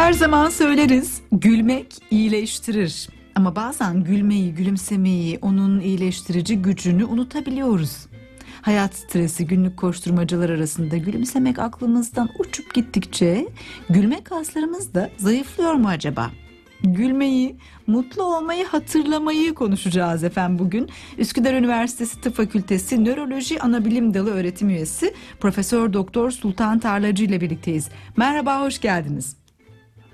Her zaman söyleriz gülmek iyileştirir. Ama bazen gülmeyi, gülümsemeyi, onun iyileştirici gücünü unutabiliyoruz. Hayat stresi, günlük koşturmacalar arasında gülümsemek aklımızdan uçup gittikçe gülme kaslarımız da zayıflıyor mu acaba? Gülmeyi, mutlu olmayı hatırlamayı konuşacağız efendim bugün. Üsküdar Üniversitesi Tıp Fakültesi Nöroloji Anabilim Dalı öğretim üyesi Profesör Doktor Sultan Tarlacı ile birlikteyiz. Merhaba, hoş geldiniz.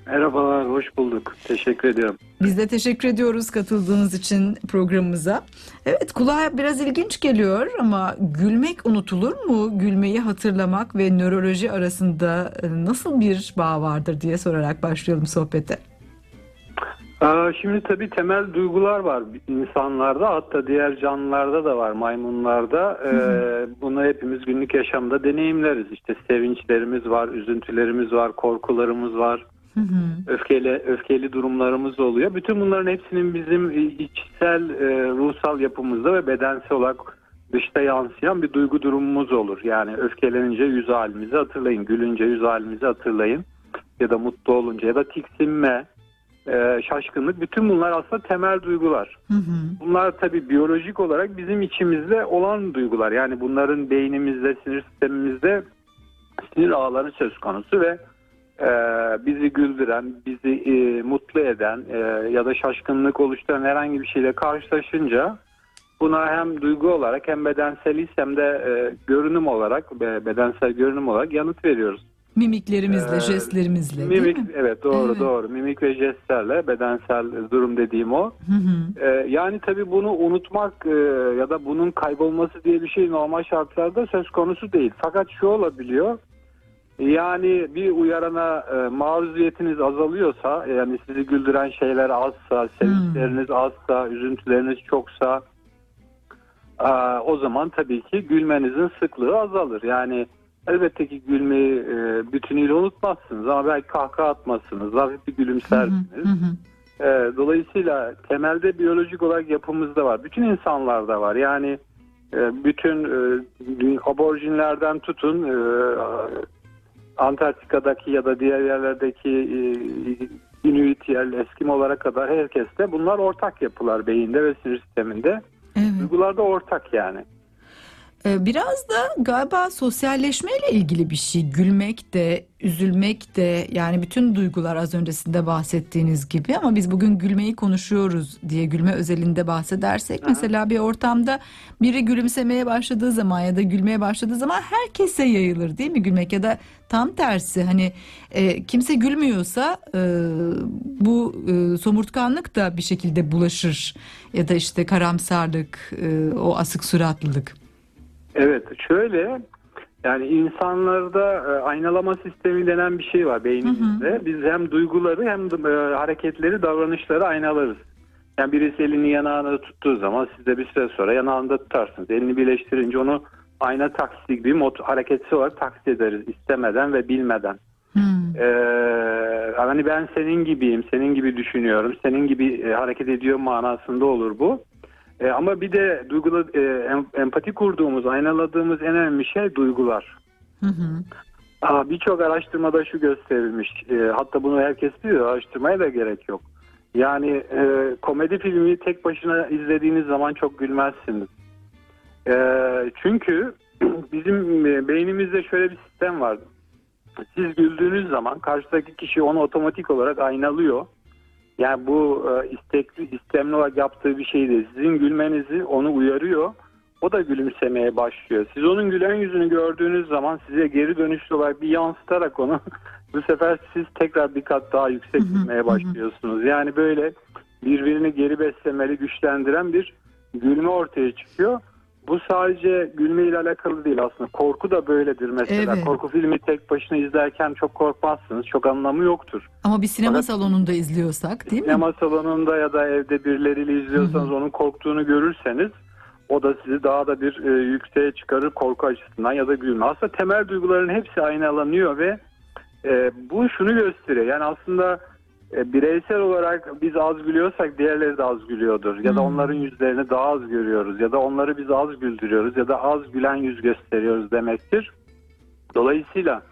Merhabalar, hoş bulduk. Teşekkür ediyorum. Biz de teşekkür ediyoruz katıldığınız için programımıza. Evet kulağa biraz ilginç geliyor ama gülmek unutulur mu? Gülmeyi hatırlamak ve nöroloji arasında e, nasıl bir bağ vardır diye sorarak başlayalım sohbete. Şimdi tabii temel duygular var insanlarda hatta diğer canlılarda da var maymunlarda. Hı hı. Bunu hepimiz günlük yaşamda deneyimleriz. İşte sevinçlerimiz var, üzüntülerimiz var, korkularımız var. Hı hı. Öfkeli öfkeli durumlarımız oluyor. Bütün bunların hepsinin bizim içsel e, ruhsal yapımızda ve bedensel olarak dışta yansıyan bir duygu durumumuz olur. Yani öfkelenince yüz halimizi hatırlayın, gülünce yüz halimizi hatırlayın ya da mutlu olunca ya da tiksinme, e, şaşkınlık bütün bunlar aslında temel duygular. Hı hı. Bunlar tabii biyolojik olarak bizim içimizde olan duygular. Yani bunların beynimizde, sinir sistemimizde sinir ağları söz konusu ve e, bizi güldüren, bizi e, mutlu eden e, ya da şaşkınlık oluşturan herhangi bir şeyle karşılaşınca buna hem duygu olarak hem bedensel hem de e, görünüm olarak bedensel görünüm olarak yanıt veriyoruz. Mimiklerimizle, ee, jestlerimizle mimik, değil mi? Evet doğru evet. doğru. Mimik ve jestlerle bedensel durum dediğim o. Hı hı. Ee, yani tabii bunu unutmak e, ya da bunun kaybolması diye bir şey normal şartlarda söz konusu değil. Fakat şu olabiliyor. Yani bir uyarana e, maruziyetiniz azalıyorsa yani sizi güldüren şeyler azsa, sevinçleriniz hmm. azsa, üzüntüleriniz çoksa e, o zaman tabii ki gülmenizin sıklığı azalır. Yani elbette ki gülmeyi e, bütünüyle unutmazsınız ama belki kahkaha atmazsınız, hafif bir gülümsersiniz. Hmm. Hmm. E, dolayısıyla temelde biyolojik olarak yapımızda var. Bütün insanlarda var. Yani e, bütün e, aborjinlerden tutun e, Antarktika'daki ya da diğer yerlerdeki e, Inuit yerli Eskimolara kadar herkeste bunlar ortak yapılar beyinde ve sinir sisteminde. Evet. Duygular da ortak yani. Ee, biraz da galiba sosyalleşmeyle ilgili bir şey. Gülmek de, üzülmek de yani bütün duygular az öncesinde bahsettiğiniz gibi ama biz bugün gülmeyi konuşuyoruz diye gülme özelinde bahsedersek Aha. mesela bir ortamda biri gülümsemeye başladığı zaman ya da gülmeye başladığı zaman herkese yayılır değil mi gülmek ya da tam tersi hani e, kimse gülmüyorsa e, bu e, somurtkanlık da bir şekilde bulaşır ya da işte karamsarlık, e, o asık suratlılık. Evet şöyle yani insanlarda e, aynalama sistemi denen bir şey var beynimizde. Hı hı. Biz hem duyguları hem de e, hareketleri, davranışları aynalarız. Yani birisi elini yanağına tuttuğu zaman siz de bir süre sonra yanağında tutarsınız. Elini birleştirince onu ayna taksidi gibi mod, hareketsiz olarak taksit ederiz istemeden ve bilmeden. Hmm. Ee, hani ben senin gibiyim, senin gibi düşünüyorum, senin gibi e, hareket ediyor manasında olur bu. E, ama bir de duygula, e, empati kurduğumuz, aynaladığımız en önemli şey duygular. Hı hı. Birçok araştırmada şu gösterilmiş. E, hatta bunu herkes biliyor. Araştırmaya da gerek yok. Yani e, komedi filmi tek başına izlediğiniz zaman çok gülmezsiniz. E, çünkü bizim e, beynimizde şöyle bir sistem var. Siz güldüğünüz zaman karşıdaki kişi onu otomatik olarak aynalıyor yani bu e, istekli, istemli olarak yaptığı bir şey değil. Sizin gülmenizi onu uyarıyor. O da gülümsemeye başlıyor. Siz onun gülen yüzünü gördüğünüz zaman size geri dönüşlü olarak bir yansıtarak onu bu sefer siz tekrar bir kat daha yüksek gülmeye başlıyorsunuz. Yani böyle birbirini geri beslemeli, güçlendiren bir gülme ortaya çıkıyor. Bu sadece gülme ile alakalı değil aslında. Korku da böyledir mesela. Evet. Korku filmi tek başına izlerken çok korkmazsınız. Çok anlamı yoktur. Ama bir sinema Fakat, salonunda izliyorsak değil sinema mi? Sinema salonunda ya da evde birileriyle izliyorsanız Hı-hı. onun korktuğunu görürseniz o da sizi daha da bir e, yükseğe çıkarır korku açısından ya da gülme. Aslında temel duyguların hepsi aynı alanıyor ve e, bu şunu gösteriyor. Yani aslında e, bireysel olarak biz az gülüyorsak diğerleri de az gülüyordur. Ya da hmm. onların yüzlerini daha az görüyoruz. Ya da onları biz az güldürüyoruz. Ya da az gülen yüz gösteriyoruz demektir. Dolayısıyla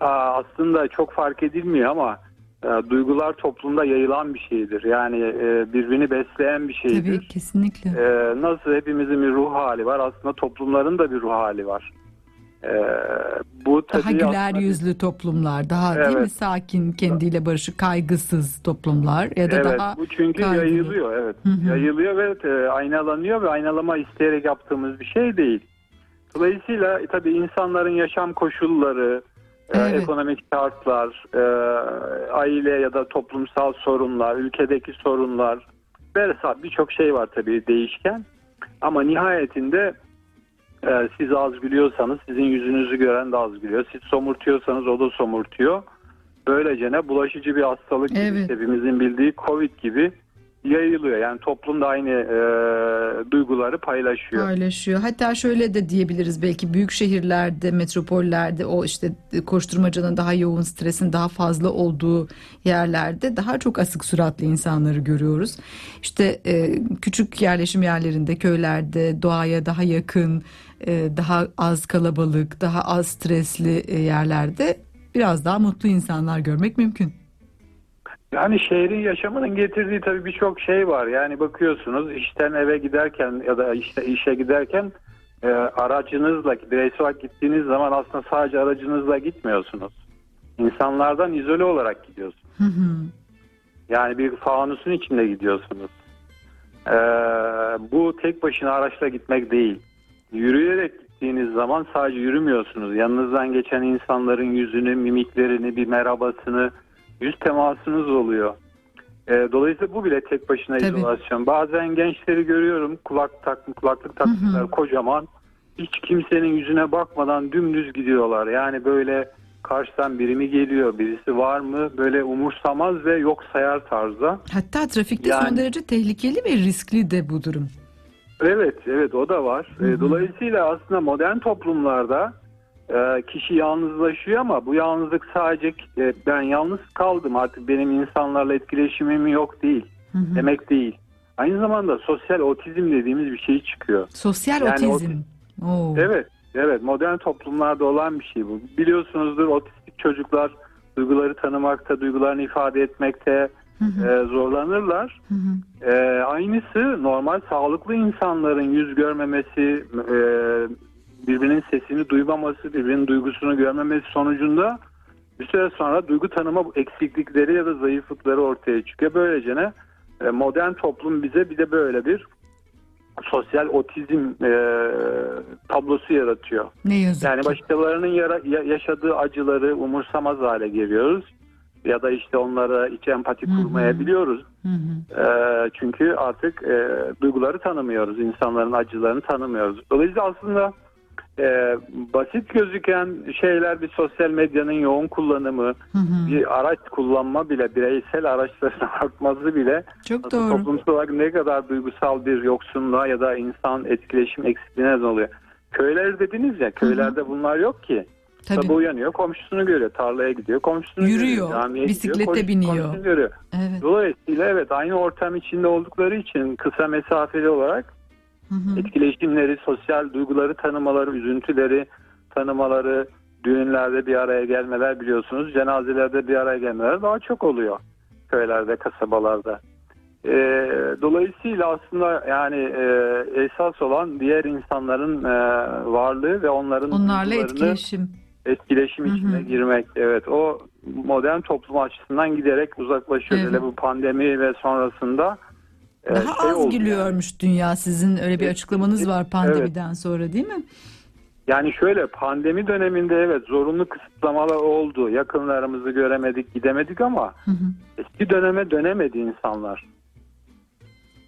aslında çok fark edilmiyor ama e, duygular toplumda yayılan bir şeydir. Yani e, birbirini besleyen bir şeydir. Tabii kesinlikle. Nasıl hepimizin bir ruh hali var aslında toplumların da bir ruh hali var. E, bu Daha güler aslında- yüzlü toplumlar, daha değil mi Evet. sakin, kendiyle barışık, kaygısız toplumlar ya da Evet daha bu çünkü kaygılı. yayılıyor evet. Hı hı. Yayılıyor ve e, aynalanıyor ve aynalama isteyerek yaptığımız bir şey değil. Dolayısıyla e, tabii insanların yaşam koşulları, e, Evet. ekonomik şartlar, e, aile ya da toplumsal sorunlar, ülkedeki sorunlar vesaire birçok şey var tabii değişken. Ama nihayetinde e, siz az gülüyorsanız sizin yüzünüzü gören de az gülüyor. Siz somurtuyorsanız o da somurtuyor. Böylece ne bulaşıcı bir hastalık gibi Evet. hepimizin bildiği Covid gibi yayılıyor. Yani toplumda aynı e, duyguları paylaşıyor. paylaşıyor. Hatta şöyle de diyebiliriz belki büyük şehirlerde, metropollerde o işte koşturmacanın daha yoğun, stresin daha fazla olduğu yerlerde daha çok asık suratlı insanları görüyoruz. İşte e, küçük yerleşim yerlerinde, köylerde doğaya daha yakın, daha az kalabalık, daha az stresli e, yerlerde biraz daha mutlu insanlar görmek mümkün. Yani şehrin yaşamının getirdiği tabii birçok şey var. Yani bakıyorsunuz işten eve giderken ya da işte işe giderken e, aracınızla bireysel olarak gittiğiniz zaman aslında sadece aracınızla gitmiyorsunuz. İnsanlardan izole olarak gidiyorsunuz. Hı hı. Yani bir fanusun içinde gidiyorsunuz. Ee, bu tek başına araçla gitmek değil. Yürüyerek gittiğiniz zaman sadece yürümüyorsunuz. Yanınızdan geçen insanların yüzünü, mimiklerini, bir merhabasını, yüz temasınız oluyor. Ee, dolayısıyla bu bile tek başına Tabii. izolasyon. Bazen gençleri görüyorum kulak tak, kulaklık takmışlar kocaman. Hiç kimsenin yüzüne bakmadan dümdüz gidiyorlar. Yani böyle karşıdan biri mi geliyor, birisi var mı? Böyle umursamaz ve yok sayar tarzda. Hatta trafikte son Yani- derece tehlikeli ve riskli de bu durum. Evet, evet o da var. Hı hı. E, Dolayısıyla aslında modern toplumlarda e, kişi yalnızlaşıyor ama bu yalnızlık sadece e, ben yalnız kaldım artık benim insanlarla etkileşimim yok değil Hı hı. demek değil. Aynı zamanda sosyal otizm dediğimiz bir şey çıkıyor. Sosyal Yani otizm. Oo. Evet, evet modern toplumlarda olan bir şey bu. Biliyorsunuzdur otistik çocuklar duyguları tanımakta, duygularını ifade etmekte Hı hı. e, zorlanırlar. Hı hı. Ee, aynısı normal sağlıklı insanların yüz görmemesi, e, birbirinin sesini duymaması, birbirinin duygusunu görmemesi sonucunda bir süre sonra duygu tanıma eksiklikleri ya da zayıflıkları ortaya çıkıyor. Böylece ne? E, modern toplum bize bir de böyle bir sosyal otizm e, tablosu yaratıyor. Ne yazık Yani ki. başkalarının yara- ya- yaşadığı acıları umursamaz hale geliyoruz. Ya da işte onlara hiç empati Hı hı. kurmayabiliyoruz. Hı hı. E, çünkü artık e, duyguları tanımıyoruz, insanların acılarını tanımıyoruz. Dolayısıyla aslında e, basit gözüken şeyler bir sosyal medyanın yoğun kullanımı, Hı hı. bir araç kullanma bile, bireysel araçların artması bile Çok doğru. toplumsal olarak ne kadar duygusal bir yoksunluğa ya da insan etkileşim eksikliğine neden oluyor. Köyler dediniz ya, köylerde bunlar yok ki. Tabii. Sabah uyanıyor, komşusunu görüyor, tarlaya gidiyor, komşusunu Yürüyor, görüyor, camiye bisiklete gidiyor, komşu- biniyor. komşusunu görüyor. Evet. Dolayısıyla evet aynı ortam içinde oldukları için kısa mesafeli olarak Hı hı. etkileşimleri, sosyal duyguları tanımaları, üzüntüleri tanımaları, düğünlerde bir araya gelmeler biliyorsunuz, cenazelerde bir araya gelmeler daha çok oluyor köylerde, kasabalarda. Ee, dolayısıyla aslında yani e, esas olan diğer insanların e, varlığı ve onların Onlarla etkileşim. Etkileşim içine girmek. Evet o modern toplum açısından giderek uzaklaşıyor. Evet. Hele bu pandemi ve sonrasında e, Daha şey az oldu yani. gülüyormuş dünya. Sizin öyle bir Evet. açıklamanız var pandemiden sonra değil mi? Yani şöyle pandemi döneminde evet zorunlu kısıtlamalar oldu. Yakınlarımızı göremedik, gidemedik ama Hı hı. eski döneme dönemedi insanlar.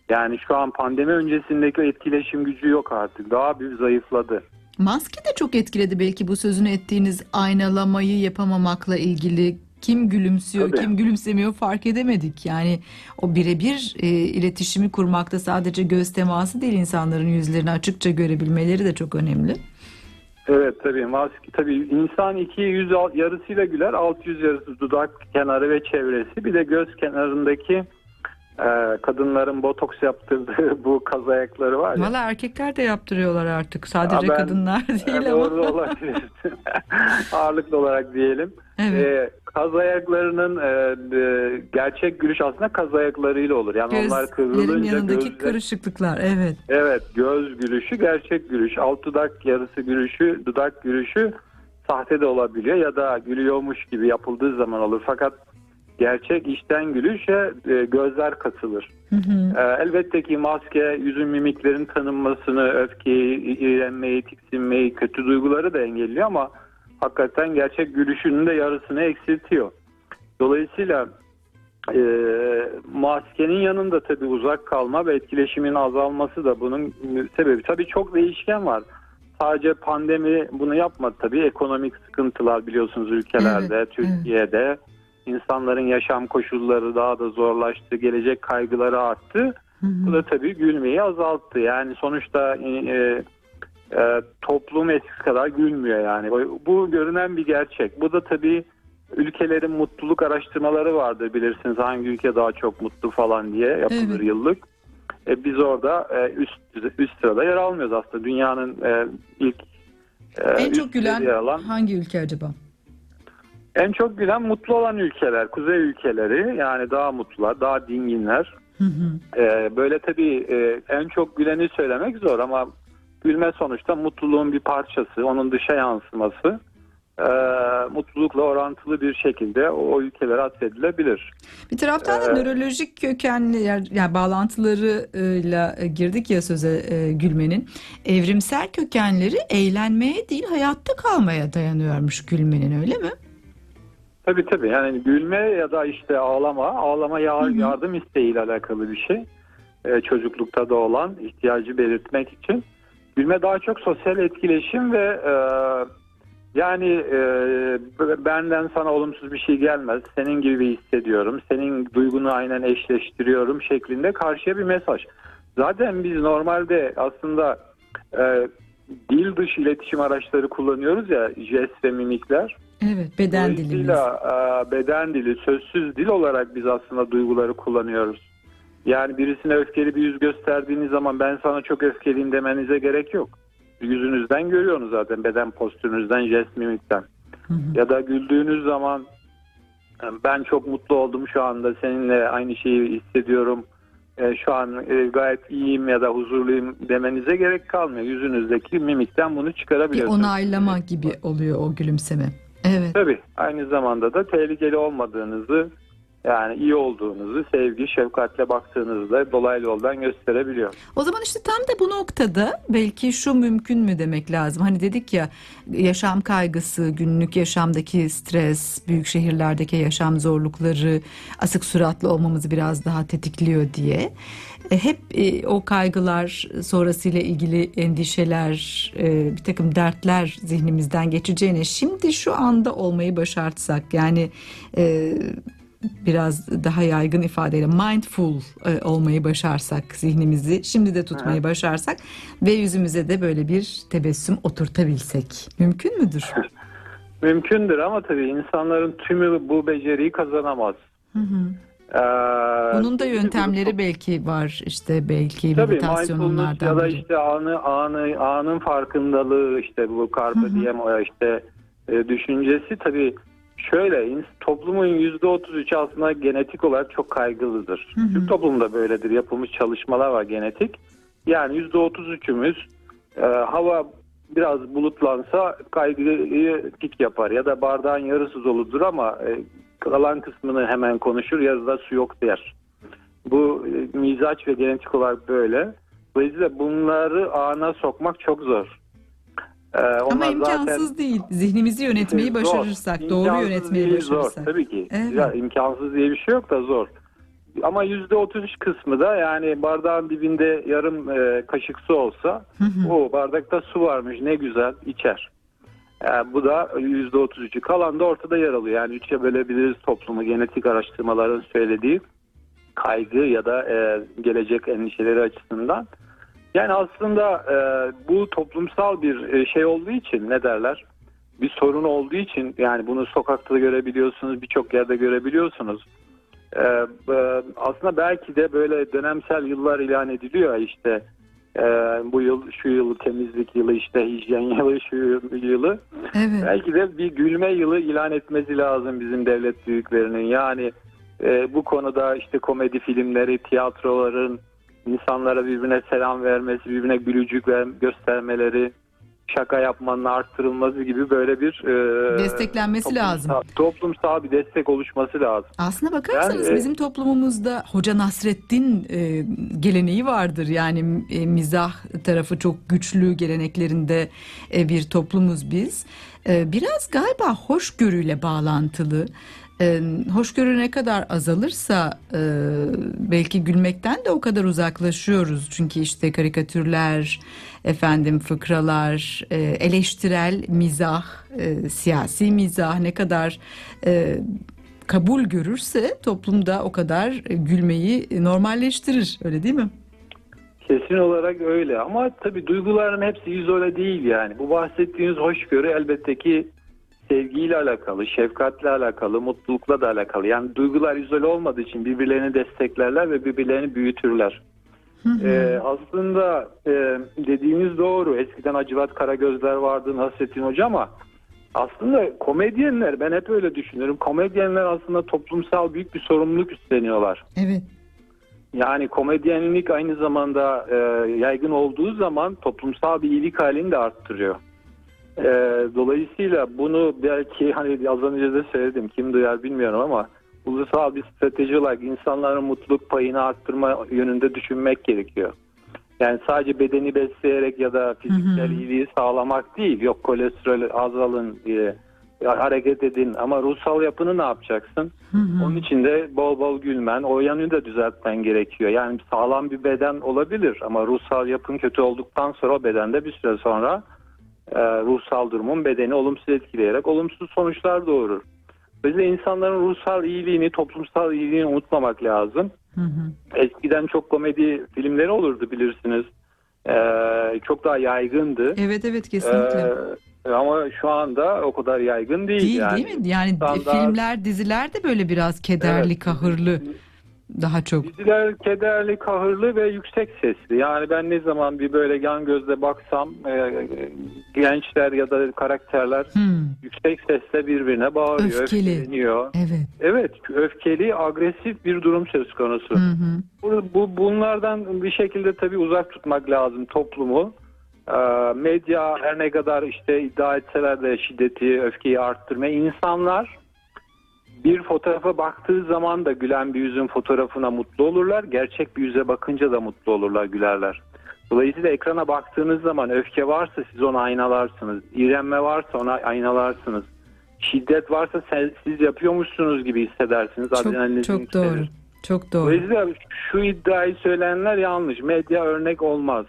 Yani şu an pandemi öncesindeki etkileşim gücü yok artık. Daha bir zayıfladı. Maske de çok etkiledi belki bu sözünü ettiğiniz aynalamayı yapamamakla ilgili. Kim gülümsüyor, Tabii. kim gülümsemiyor fark edemedik. Yani o birebir e, iletişimi kurmakta sadece göz teması değil insanların yüzlerini açıkça görebilmeleri de çok önemli. Evet tabii maske tabii insan iki yüz yarısıyla güler alt yüz yarısı dudak kenarı ve çevresi bir de göz kenarındaki e, kadınların botoks yaptırdığı bu kaz ayakları var ya. Valla erkekler de yaptırıyorlar artık. Sadece ben- kadınlar değil ama. doğru olabilir. Ağırlıklı olarak diyelim. Evet. e, kaz ayaklarının e, e, gerçek gülüş aslında kaz ayaklarıyla olur. Yani onlar Gözlerin kıvrılınca yanındaki gözler- karışıklıklar. Evet. Evet göz gülüşü gerçek gülüş. Alt dudak yarısı gülüşü, dudak gülüşü sahte de olabiliyor ya da gülüyormuş gibi yapıldığı zaman olur. Fakat gerçek içten gülüşe e, gözler katılır. Hı hı. E, elbette ki maske yüzün mimiklerin tanınmasını, öfkeyi, iğrenmeyi, tiksinmeyi, kötü duyguları da engelliyor ama hakikaten gerçek gülüşünün de yarısını eksiltiyor. Dolayısıyla e, maskenin yanında tabii uzak kalma ve etkileşimin azalması da bunun sebebi. Tabii çok değişken var. Sadece pandemi bunu yapmadı tabii. Ekonomik sıkıntılar biliyorsunuz ülkelerde, Evet, Türkiye'de. İnsanların yaşam koşulları daha da zorlaştı, gelecek kaygıları arttı. Hı hı. Bu da tabii gülmeyi azalttı. Yani sonuçta e, e, e, toplum eskisi kadar gülmüyor yani. Bu, bu görünen bir gerçek. Bu da tabii ülkelerin mutluluk araştırmaları vardır bilirsiniz. Hangi ülke daha çok mutlu falan diye yapılır Evet. yıllık. E, biz orada e, üst üst sırada yer almıyoruz aslında. Dünyanın e, ilk e, En çok gülen alan hangi ülke acaba? En çok gülen mutlu olan ülkeler, kuzey ülkeleri yani daha mutlular, daha dinginler. Hı hı. Ee, böyle tabii e, en çok güleni söylemek zor ama gülme sonuçta mutluluğun bir parçası, onun dışa yansıması. Ee, mutlulukla orantılı bir şekilde o, o ülkelere atfedilebilir. Bir taraftan da Ee, nörolojik kökenli yani bağlantılarıyla e, girdik ya söze e, gülmenin. Evrimsel kökenleri eğlenmeye değil hayatta kalmaya dayanıyormuş gülmenin öyle mi? Tabii tabii yani gülme ya da işte ağlama, ağlama ya- Hı hı. yardım isteğiyle alakalı bir şey. Ee, çocuklukta da olan ihtiyacı belirtmek için. Gülme daha çok sosyal etkileşim ve e, yani e, benden sana olumsuz bir şey gelmez. Senin gibi hissediyorum. Senin duygunu aynen eşleştiriyorum şeklinde karşıya bir mesaj. Zaten biz normalde aslında e, dil dışı iletişim araçları kullanıyoruz ya jest ve mimikler. Evet beden dilimiz. Dolayısıyla e, beden dili, sözsüz dil olarak biz aslında duyguları kullanıyoruz. Yani birisine öfkeli bir yüz gösterdiğiniz zaman ben sana çok öfkeliyim demenize gerek yok. Yüzünüzden görüyorsunuz zaten beden postürünüzden, jest mimikten. Hı hı. Ya da güldüğünüz zaman e, ben çok mutlu oldum şu anda seninle aynı şeyi hissediyorum. E, Şu an gayet iyiyim ya da huzurluyum demenize gerek kalmıyor. Yüzünüzdeki mimikten bunu Bir çıkarabiliyorsunuz. onaylama gibi oluyor o gülümseme. Evet. Tabii aynı zamanda da tehlikeli olmadığınızı yani iyi olduğunuzu sevgi şefkatle baktığınızda dolaylı yoldan gösterebiliyor. O zaman işte tam da bu noktada belki şu mümkün mü demek lazım. Hani dedik ya yaşam kaygısı, günlük yaşamdaki stres, büyük şehirlerdeki yaşam zorlukları, asık suratlı olmamızı biraz daha tetikliyor diye. E, Hep e, o kaygılar sonrasıyla ilgili endişeler, e, bir takım dertler zihnimizden geçeceğine şimdi şu anda olmayı başartsak yani biraz daha yaygın ifadeyle mindful e, olmayı başarsak zihnimizi şimdi de tutmayı başarsak ve yüzümüze de böyle bir tebessüm oturtabilsek mümkün müdür? Mümkündür ama tabii insanların tümü bu beceriyi kazanamaz. Hı hı. Ee, Bunun da yöntemleri bunu- belki var işte belki Tabii ya da işte anı anı anın farkındalığı işte bu hı. diem işte e, düşüncesi tabii şöyle toplumun yüzde 33'ü aslında genetik olarak çok kaygılıdır. Hı hı. Türk toplumunda böyledir. Yapılmış çalışmalar var genetik. Yani yüzde 33'ümüz e, hava biraz bulutlansa kaygıyı pik yapar ya da bardağın yarısı doludur ama e, kalan kısmını hemen konuşur ya da su yok der. Bu e, mizaç ve genetik olarak böyle. Dolayısıyla bunları ana sokmak çok zor. Ee, Ama onlar imkansız değil. Zihnimizi yönetmeyi Zor. başarırsak, doğru İmkansız yönetmeyi değil, Zor başarırsak. tabii ki. Evet. Ya, imkansız diye bir şey yok da zor. Ama yüzde 33 kısmı da yani bardağın dibinde yarım e, kaşık su olsa o bardakta su varmış ne güzel içer. Yani bu da yüzde 33'ü kalan da ortada yer alıyor. Yani üçe bölebiliriz toplumu genetik araştırmaların söylediği kaygı ya da e, gelecek endişeleri açısından. Yani aslında e, bu toplumsal bir e, şey olduğu için ne derler? Bir sorun olduğu için yani bunu sokakta da görebiliyorsunuz, birçok yerde görebiliyorsunuz. E, e, aslında belki de böyle dönemsel yıllar ilan ediliyor işte e, bu yıl şu yıl temizlik yılı işte hijyen yılı şu yılı Evet. belki de bir gülme yılı ilan etmesi lazım bizim devlet büyüklerinin. Yani e, bu konuda işte komedi filmleri, tiyatroların insanlara birbirine selam vermesi, birbirine gülücük ver, göstermeleri, şaka yapmanın arttırılması gibi böyle bir e, Desteklenmesi toplumsal- lazım. Toplumsal bir destek oluşması lazım. Aslına bakarsanız e, bizim toplumumuzda Hoca Nasreddin e, geleneği vardır. Yani e, mizah tarafı çok güçlü geleneklerinde e, bir toplumuz biz. E, biraz galiba hoşgörüyle bağlantılı. E, hoşgörü ne kadar azalırsa e, belki gülmekten de o kadar uzaklaşıyoruz. Çünkü işte karikatürler, efendim fıkralar, e, eleştirel mizah, e, siyasi mizah ne kadar e, kabul görürse toplumda o kadar gülmeyi normalleştirir. Öyle değil mi? Kesin olarak öyle ama tabii duyguların hepsi izole değil yani. Bu bahsettiğiniz hoşgörü elbette ki sevgiyle alakalı, şefkatle alakalı, mutlulukla da alakalı. Yani duygular izole olmadığı için birbirlerini desteklerler ve birbirlerini büyütürler. Ee, aslında e, dediğiniz doğru. Eskiden Acıvat Karagözler vardı, Nasrettin Hoca ama aslında komedyenler ben hep öyle düşünüyorum. Komedyenler aslında toplumsal büyük bir sorumluluk üstleniyorlar. Evet. Yani komedyenlik aynı zamanda e, yaygın olduğu zaman toplumsal bir iyilik halini de arttırıyor. E, dolayısıyla bunu belki hani az önce de söyledim kim duyar bilmiyorum ama ulusal bir strateji olarak insanların mutluluk payını arttırma yönünde düşünmek gerekiyor. Yani sadece bedeni besleyerek ya da fiziksel Hı hı. iyiliği sağlamak değil. Yok kolesterol azalın diye hareket edin ama ruhsal yapını ne yapacaksın? Hı hı. Onun için de bol bol gülmen, o yanını da düzeltmen gerekiyor. Yani sağlam bir beden olabilir ama ruhsal yapın kötü olduktan sonra o bedende bir süre sonra e, ruhsal durumun bedeni olumsuz etkileyerek olumsuz sonuçlar doğurur. Dolayısıyla insanların ruhsal iyiliğini, toplumsal iyiliğini unutmamak lazım. Hı hı. Eskiden çok komedi filmleri olurdu bilirsiniz. E, çok daha yaygındı. Evet evet kesinlikle. E, ama şu anda o kadar yaygın değil. değil yani. değil mi? Yani standart- filmler, diziler de böyle biraz kederli, Evet. kahırlı daha çok. Diziler kederli, kahırlı ve yüksek sesli. Yani ben ne zaman bir böyle yan gözle baksam e, gençler ya da karakterler Hmm, yüksek sesle birbirine bağırıyor, Öfkeli. öfkeleniyor. evet. Evet, öfkeli, agresif bir durum söz konusu. Hı hı. Bu, bu bunlardan bir şekilde tabii uzak tutmak lazım toplumu. Ee, medya her ne kadar işte iddia etseler de şiddeti, öfkeyi arttırmaya insanlar bir fotoğrafa baktığı zaman da gülen bir yüzün fotoğrafına mutlu olurlar. Gerçek bir yüze bakınca da mutlu olurlar, gülerler. Dolayısıyla ekrana baktığınız zaman öfke varsa siz onu aynalarsınız. İğrenme varsa ona aynalarsınız. Şiddet varsa sen- siz yapıyormuşsunuz gibi hissedersiniz. Çok, çok yükselir. doğru. Çok doğru. Dolayısıyla şu iddiayı söyleyenler yanlış. Medya örnek olmaz.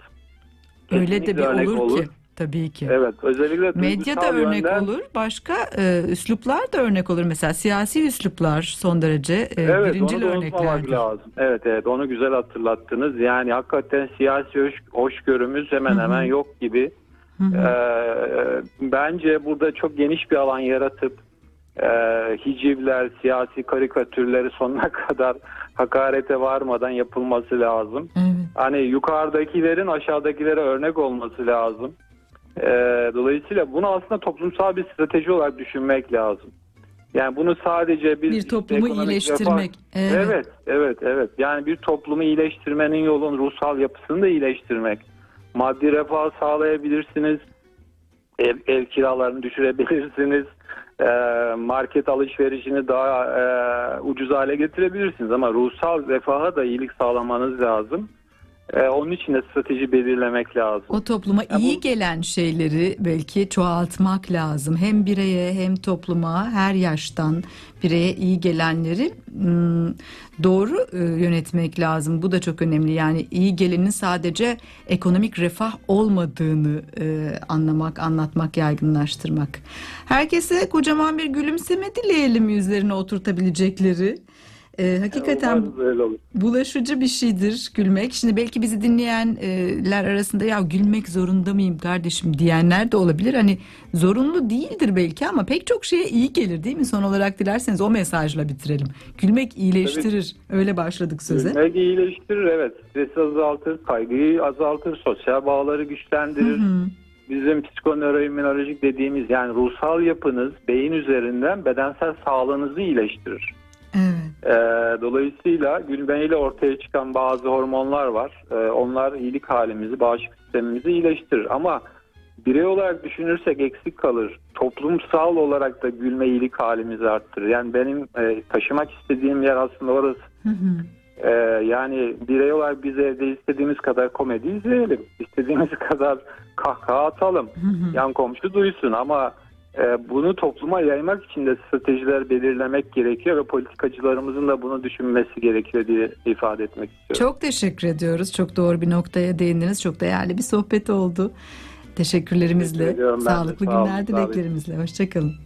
Öyle de Kesinlikle bir örnek olur, ki. Tabii ki. Evet, özellikle Medya da örnek yönden- olur. Başka e, üsluplar da örnek olur. Mesela siyasi üsluplar son derece e, Evet, birincil örneklerdir. lazım. Evet, evet, onu güzel hatırlattınız. Yani hakikaten siyasi hoş, hoşgörümüz hemen Hı hı. hemen yok gibi. Hı hı. Ee, bence burada çok geniş bir alan yaratıp e, hicivler, siyasi karikatürleri sonuna kadar hakarete varmadan yapılması lazım. Evet. Hani yukarıdakilerin aşağıdakilere örnek olması lazım. Ee, dolayısıyla bunu aslında toplumsal bir strateji olarak düşünmek lazım. Yani bunu sadece Bir işte toplumu iyileştirmek. refah- Evet. Evet, evet, evet. Yani bir toplumu iyileştirmenin yolun ruhsal yapısını da iyileştirmek. Maddi refah sağlayabilirsiniz. Ev, ev kiralarını düşürebilirsiniz. Ee, market alışverişini daha e, ucuz hale getirebilirsiniz. Ama ruhsal refaha da iyilik sağlamanız lazım. Ee, onun için de strateji belirlemek lazım. O topluma Ya iyi bu- gelen şeyleri belki çoğaltmak lazım. Hem bireye hem topluma her yaştan bireye iyi gelenleri hmm, doğru e, yönetmek lazım. Bu da çok önemli. Yani iyi gelenin sadece ekonomik refah olmadığını e, anlamak, anlatmak, yaygınlaştırmak. Herkese kocaman bir gülümseme dileyelim yüzlerine oturtabilecekleri. Ee, hakikaten bulaşıcı bir şeydir gülmek. Şimdi belki bizi dinleyenler arasında ya gülmek zorunda mıyım kardeşim diyenler de olabilir. Hani zorunlu değildir belki ama pek çok şeye iyi gelir değil mi? Son olarak dilerseniz o mesajla bitirelim. Gülmek iyileştirir. Öyle başladık söze. Gülmek iyileştirir evet. Stresi azaltır, kaygıyı azaltır, sosyal bağları güçlendirir. Hı hı. Bizim psikonöroimmünolojik dediğimiz yani ruhsal yapınız beyin üzerinden bedensel sağlığınızı iyileştirir. Evet. Ee, dolayısıyla gülmeyle ortaya çıkan bazı hormonlar var. Ee, onlar iyilik halimizi, bağışıklık sistemimizi iyileştirir. Ama birey olarak düşünürsek eksik kalır. Toplumsal olarak da gülme iyilik halimizi arttırır. Yani benim e, taşımak istediğim yer aslında orası. Hı hı. Ee, yani birey olarak biz evde istediğimiz kadar komedi izleyelim. İstediğimiz kadar kahkaha atalım. Hı hı. Yan komşu duysun ama bunu topluma yaymak için de stratejiler belirlemek gerekiyor ve politikacılarımızın da bunu düşünmesi gerekiyor diye ifade etmek istiyorum. Çok teşekkür ediyoruz. Çok doğru bir noktaya değindiniz. Çok değerli bir sohbet oldu. Teşekkürlerimizle, Teşekkür ben de. sağlıklı Sağ günler olun. dileklerimizle. Hoşçakalın.